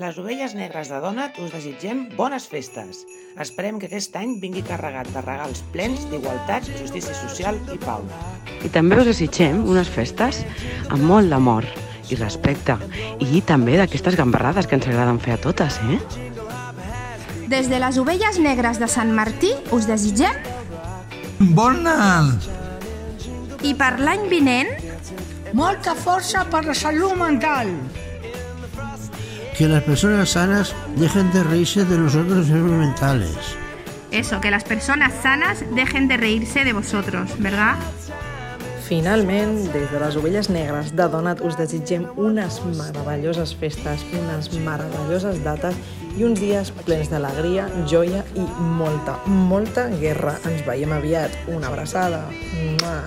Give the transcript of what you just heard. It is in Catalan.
Les ovelles negres de Donat us desitgem bones festes. Esperem que aquest any vingui carregat de regals plens d'igualtat, justícia social i pau. I també us desitgem unes festes amb molt d'amor i respecte i també d'aquestes gambarrades que ens agraden fer a totes, eh? Des de les ovelles negres de Sant Martí us desitgem Bon Nadal! i per l'any vinent Molta força per la salut mental. Que las personas sanas dejen de reírse de nosotros enfermos mentales. eso, que las personas sanas dejen de reírse de vosotros, ¿verdad? Finalment, des de les ovelles negres de Donat us desitgem unes meravelloses festes, unes meravelloses dates i uns dies plens d'alegria, joia i molta, molta guerra. Ens veiem aviat. Una abraçada. Mua.